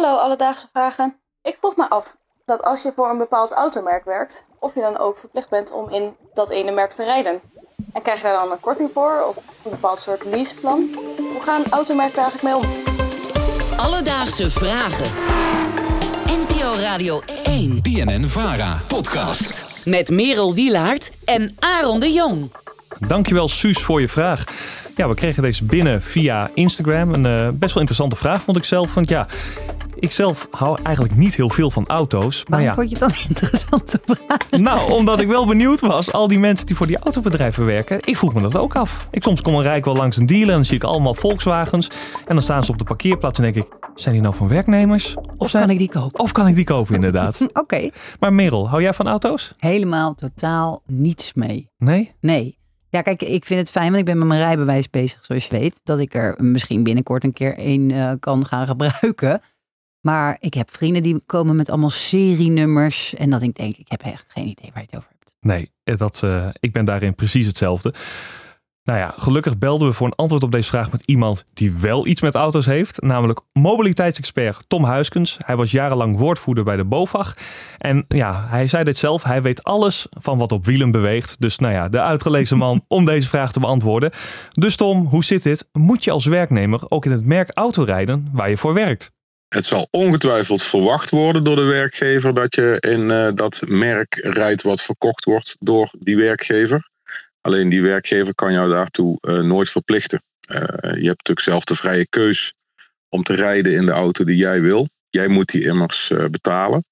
Hallo Alledaagse Vragen. Ik vroeg me af dat als je voor een bepaald automerk werkt, of je dan ook verplicht bent om in dat ene merk te rijden. En krijg je daar dan een korting voor of een bepaald soort leaseplan? Hoe gaan automerken eigenlijk mee om? Alledaagse Vragen. NPO Radio 1. BNN Vara podcast. Met Merel Wielaert en Aaron de Jong. Dankjewel Suus voor je vraag. Ja, we kregen deze binnen via Instagram. Een eh, best wel interessante vraag vond ik zelf. Want ja, ik zelf hou eigenlijk niet heel veel van auto's. Maar Waarom ja, vond je het dan interessante vraag? nou, omdat ik wel benieuwd was. Al die mensen die voor die autobedrijven werken. Ik vroeg me dat ook af. Ik soms kom een rijk wel langs een dealer en dan zie ik allemaal Volkswagens. En dan staan ze op de parkeerplaats en denk ik... Zijn die nou van werknemers? Of, zijn... Kan ik die kopen? Of kan ik die kopen, inderdaad. Oké. Maar Merel, hou jij van auto's? Helemaal totaal niets mee. Nee? Nee. Ja, kijk, ik vind het fijn, want ik ben met mijn rijbewijs bezig, zoals je weet. Dat ik er misschien binnenkort een keer één eh, kan gaan gebruiken. Maar ik heb vrienden die komen met allemaal serienummers. En dat ik denk, ik heb echt geen idee waar je het over hebt. Nee, dat, eh, ik ben daarin precies hetzelfde. Nou ja, gelukkig belden we voor een antwoord op deze vraag met iemand die wel iets met auto's heeft. Namelijk mobiliteitsexpert Tom Huiskens. Hij was jarenlang woordvoerder bij de BOVAG. En ja, hij zei dit zelf. Hij weet alles van wat op wielen beweegt. Dus nou ja, de uitgelezen man om deze vraag te beantwoorden. Dus Tom, hoe zit dit? Moet je als werknemer ook in het merk auto rijden waar je voor werkt? Het zal ongetwijfeld verwacht worden door de werkgever dat je in eh, dat merk rijdt wat verkocht wordt door die werkgever. Alleen die werkgever kan jou daartoe eh, nooit verplichten. Eh, je hebt natuurlijk zelf de vrije keus om te rijden in de auto die jij wil. Jij moet die immers betalen.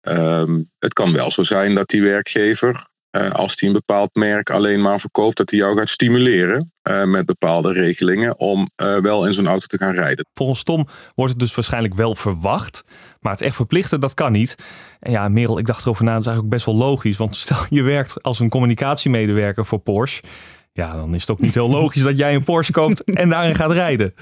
Ehm, het kan wel zo zijn dat die werkgever, eh, als die een bepaald merk alleen maar verkoopt, dat hij jou gaat stimuleren eh, met bepaalde regelingen om eh, wel in zo'n auto te gaan rijden. Volgens Tom wordt het dus waarschijnlijk wel verwacht. Maar het echt verplichten, dat kan niet. En ja, Merel, ik dacht erover na, dat is eigenlijk best wel logisch. Want stel je werkt als een communicatiemedewerker voor Porsche. Ja, dan is het ook niet heel logisch dat jij een Porsche koopt en daarin gaat rijden.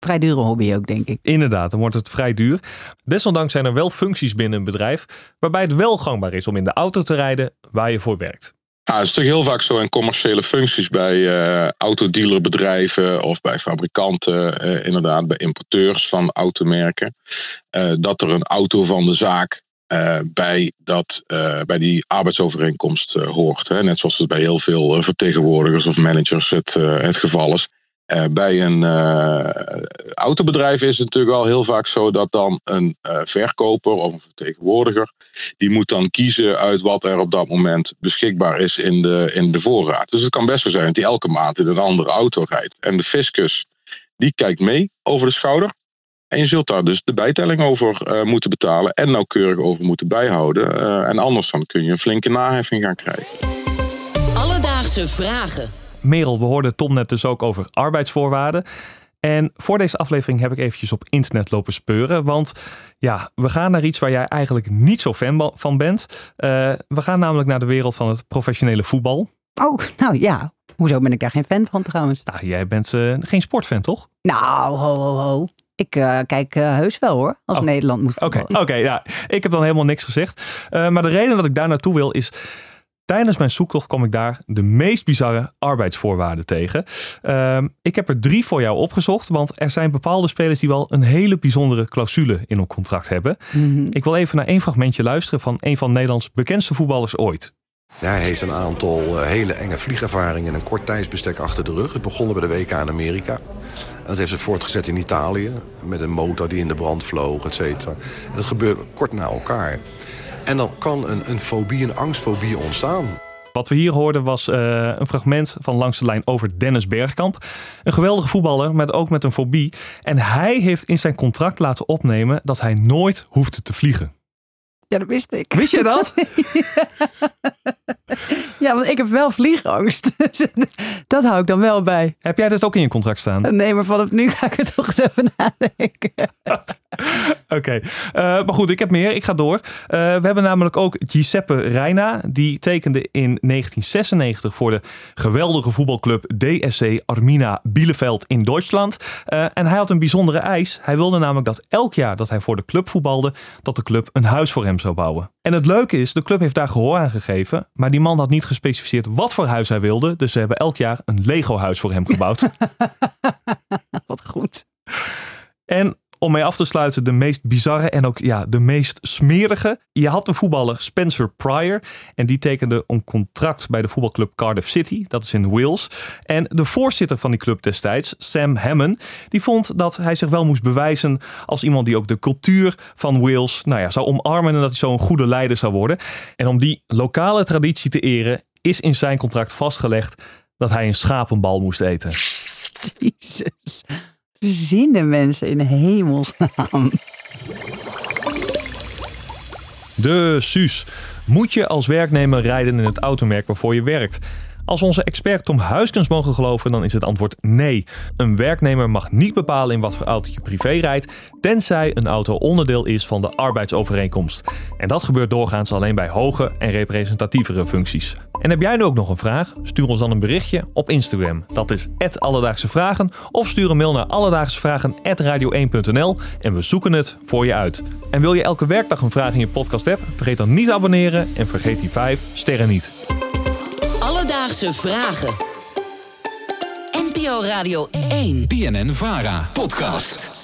Vrij dure hobby ook, denk ik. Inderdaad, dan wordt het vrij duur. Desondanks zijn er wel functies binnen een bedrijf waarbij het wel gangbaar is om in de auto te rijden waar je voor werkt. Ja, het is natuurlijk heel vaak zo in commerciële functies bij eh autodealerbedrijven of bij fabrikanten, eh, inderdaad bij importeurs van automerken, eh, dat er een auto van de zaak eh, bij, dat, eh, bij die arbeidsovereenkomst hoort. Hè? Net zoals het bij heel veel vertegenwoordigers of managers het, eh, het geval is. Eh, bij een eh, autobedrijf is het natuurlijk wel heel vaak zo dat dan een eh, verkoper of een vertegenwoordiger die moet dan kiezen uit wat er op dat moment beschikbaar is in de, in de voorraad. Dus het kan best zo zijn dat hij elke maand in een andere auto rijdt. En de fiscus die kijkt mee over de schouder. En je zult daar dus de bijtelling over moeten betalen en nauwkeurig over moeten bijhouden. En anders dan kun je een flinke naheffing gaan krijgen. Alledaagse Vragen. Merel, we hoorden Tom net dus ook over arbeidsvoorwaarden. En voor deze aflevering heb ik eventjes op internet lopen speuren. Want ja, we gaan naar iets waar jij eigenlijk niet zo fan van bent. Eh, we gaan namelijk naar de wereld van het professionele voetbal. Oh, nou ja. Hoezo ben ik daar geen fan van trouwens? Nou, jij bent eh, geen sportfan, toch? Nou, ho, ho, ho. Ik eh, kijk heus wel hoor, als Oh. Nederland moet Oké, oké. ja. Ik heb dan helemaal niks gezegd. Maar de reden dat ik daar naartoe wil is... Tijdens mijn zoektocht kwam ik daar de meest bizarre arbeidsvoorwaarden tegen. Ehm, ik heb er drie voor jou opgezocht, want er zijn bepaalde spelers die wel een hele bijzondere clausule in hun contract hebben. Mhm. Ik wil even naar één fragmentje luisteren van een van Nederlands bekendste voetballers ooit. Hij heeft een aantal eh, hele enge vliegervaringen en een kort tijdsbestek achter de rug. Het begonnen bij de WK in Amerika. En dat heeft zich voortgezet in Italië. Met een motor die in de brand vloog, et cetera. En dat gebeurt kort na elkaar. En dan kan een, een fobie, een angstfobie ontstaan. Wat we hier hoorden was eh, een fragment van Langs de Lijn over Dennis Bergkamp. Een geweldige voetballer, maar ook met een fobie. En hij heeft in zijn contract laten opnemen dat hij nooit hoefde te vliegen. Ja, dat wist ik. Wist je dat? Ja, want ik heb wel vliegangst. Dus dat hou ik dan wel bij. Heb jij dat ook in je contract staan? Nee, maar vanaf nu ga ik er toch eens even nadenken. Oké, Eh, maar goed, ik heb meer. Ik ga door. Eh, we hebben namelijk ook Giuseppe Reina. Die tekende in 1996 voor de geweldige voetbalclub DSC Armina Bielefeld in Duitsland. Eh, en hij had een bijzondere eis. Hij wilde namelijk dat elk jaar dat hij voor de club voetbalde, dat de club een huis voor hem zou bouwen. En het leuke is, de club heeft daar gehoor aan gegeven. Maar die man had niet gespecificeerd wat voor huis hij wilde. Dus ze hebben elk jaar een Lego-huis voor hem gebouwd. Wat goed. En Om mee af te sluiten de meest bizarre en ook ja, de meest smerige. Je had de voetballer Spencer Pryor. En die tekende een contract bij de voetbalclub Cardiff City. Dat is in Wales. En de voorzitter van die club destijds, Sam Hammond, die vond dat hij zich wel moest bewijzen als iemand die ook de cultuur van Wales nou ja, zou omarmen en dat hij zo'n goede leider zou worden. En om die lokale traditie te eren is in zijn contract vastgelegd dat hij een schapenbal moest eten. Jezus. Verzinnen mensen in hemelsnaam. De Suus. Moet je als werknemer rijden in het automerk waarvoor je werkt? Als onze expert Tom Huiskens mogen geloven, dan is het antwoord nee. Een werknemer mag niet bepalen in wat voor auto je privé rijdt, tenzij een auto onderdeel is van de arbeidsovereenkomst. En dat gebeurt doorgaans alleen bij hoge en representatievere functies. En heb jij nu ook nog een vraag? Stuur ons dan een berichtje op Instagram. Dat is Alledaagse Vragen. Of stuur een mail naar alledaagsevragen.radio1.nl en we zoeken het voor je uit. En wil je elke werkdag een vraag in je podcast app? Vergeet dan niet te abonneren en vergeet die 5 sterren niet. Alledaagse Vragen. NPO Radio 1. BNN Vara. Podcast.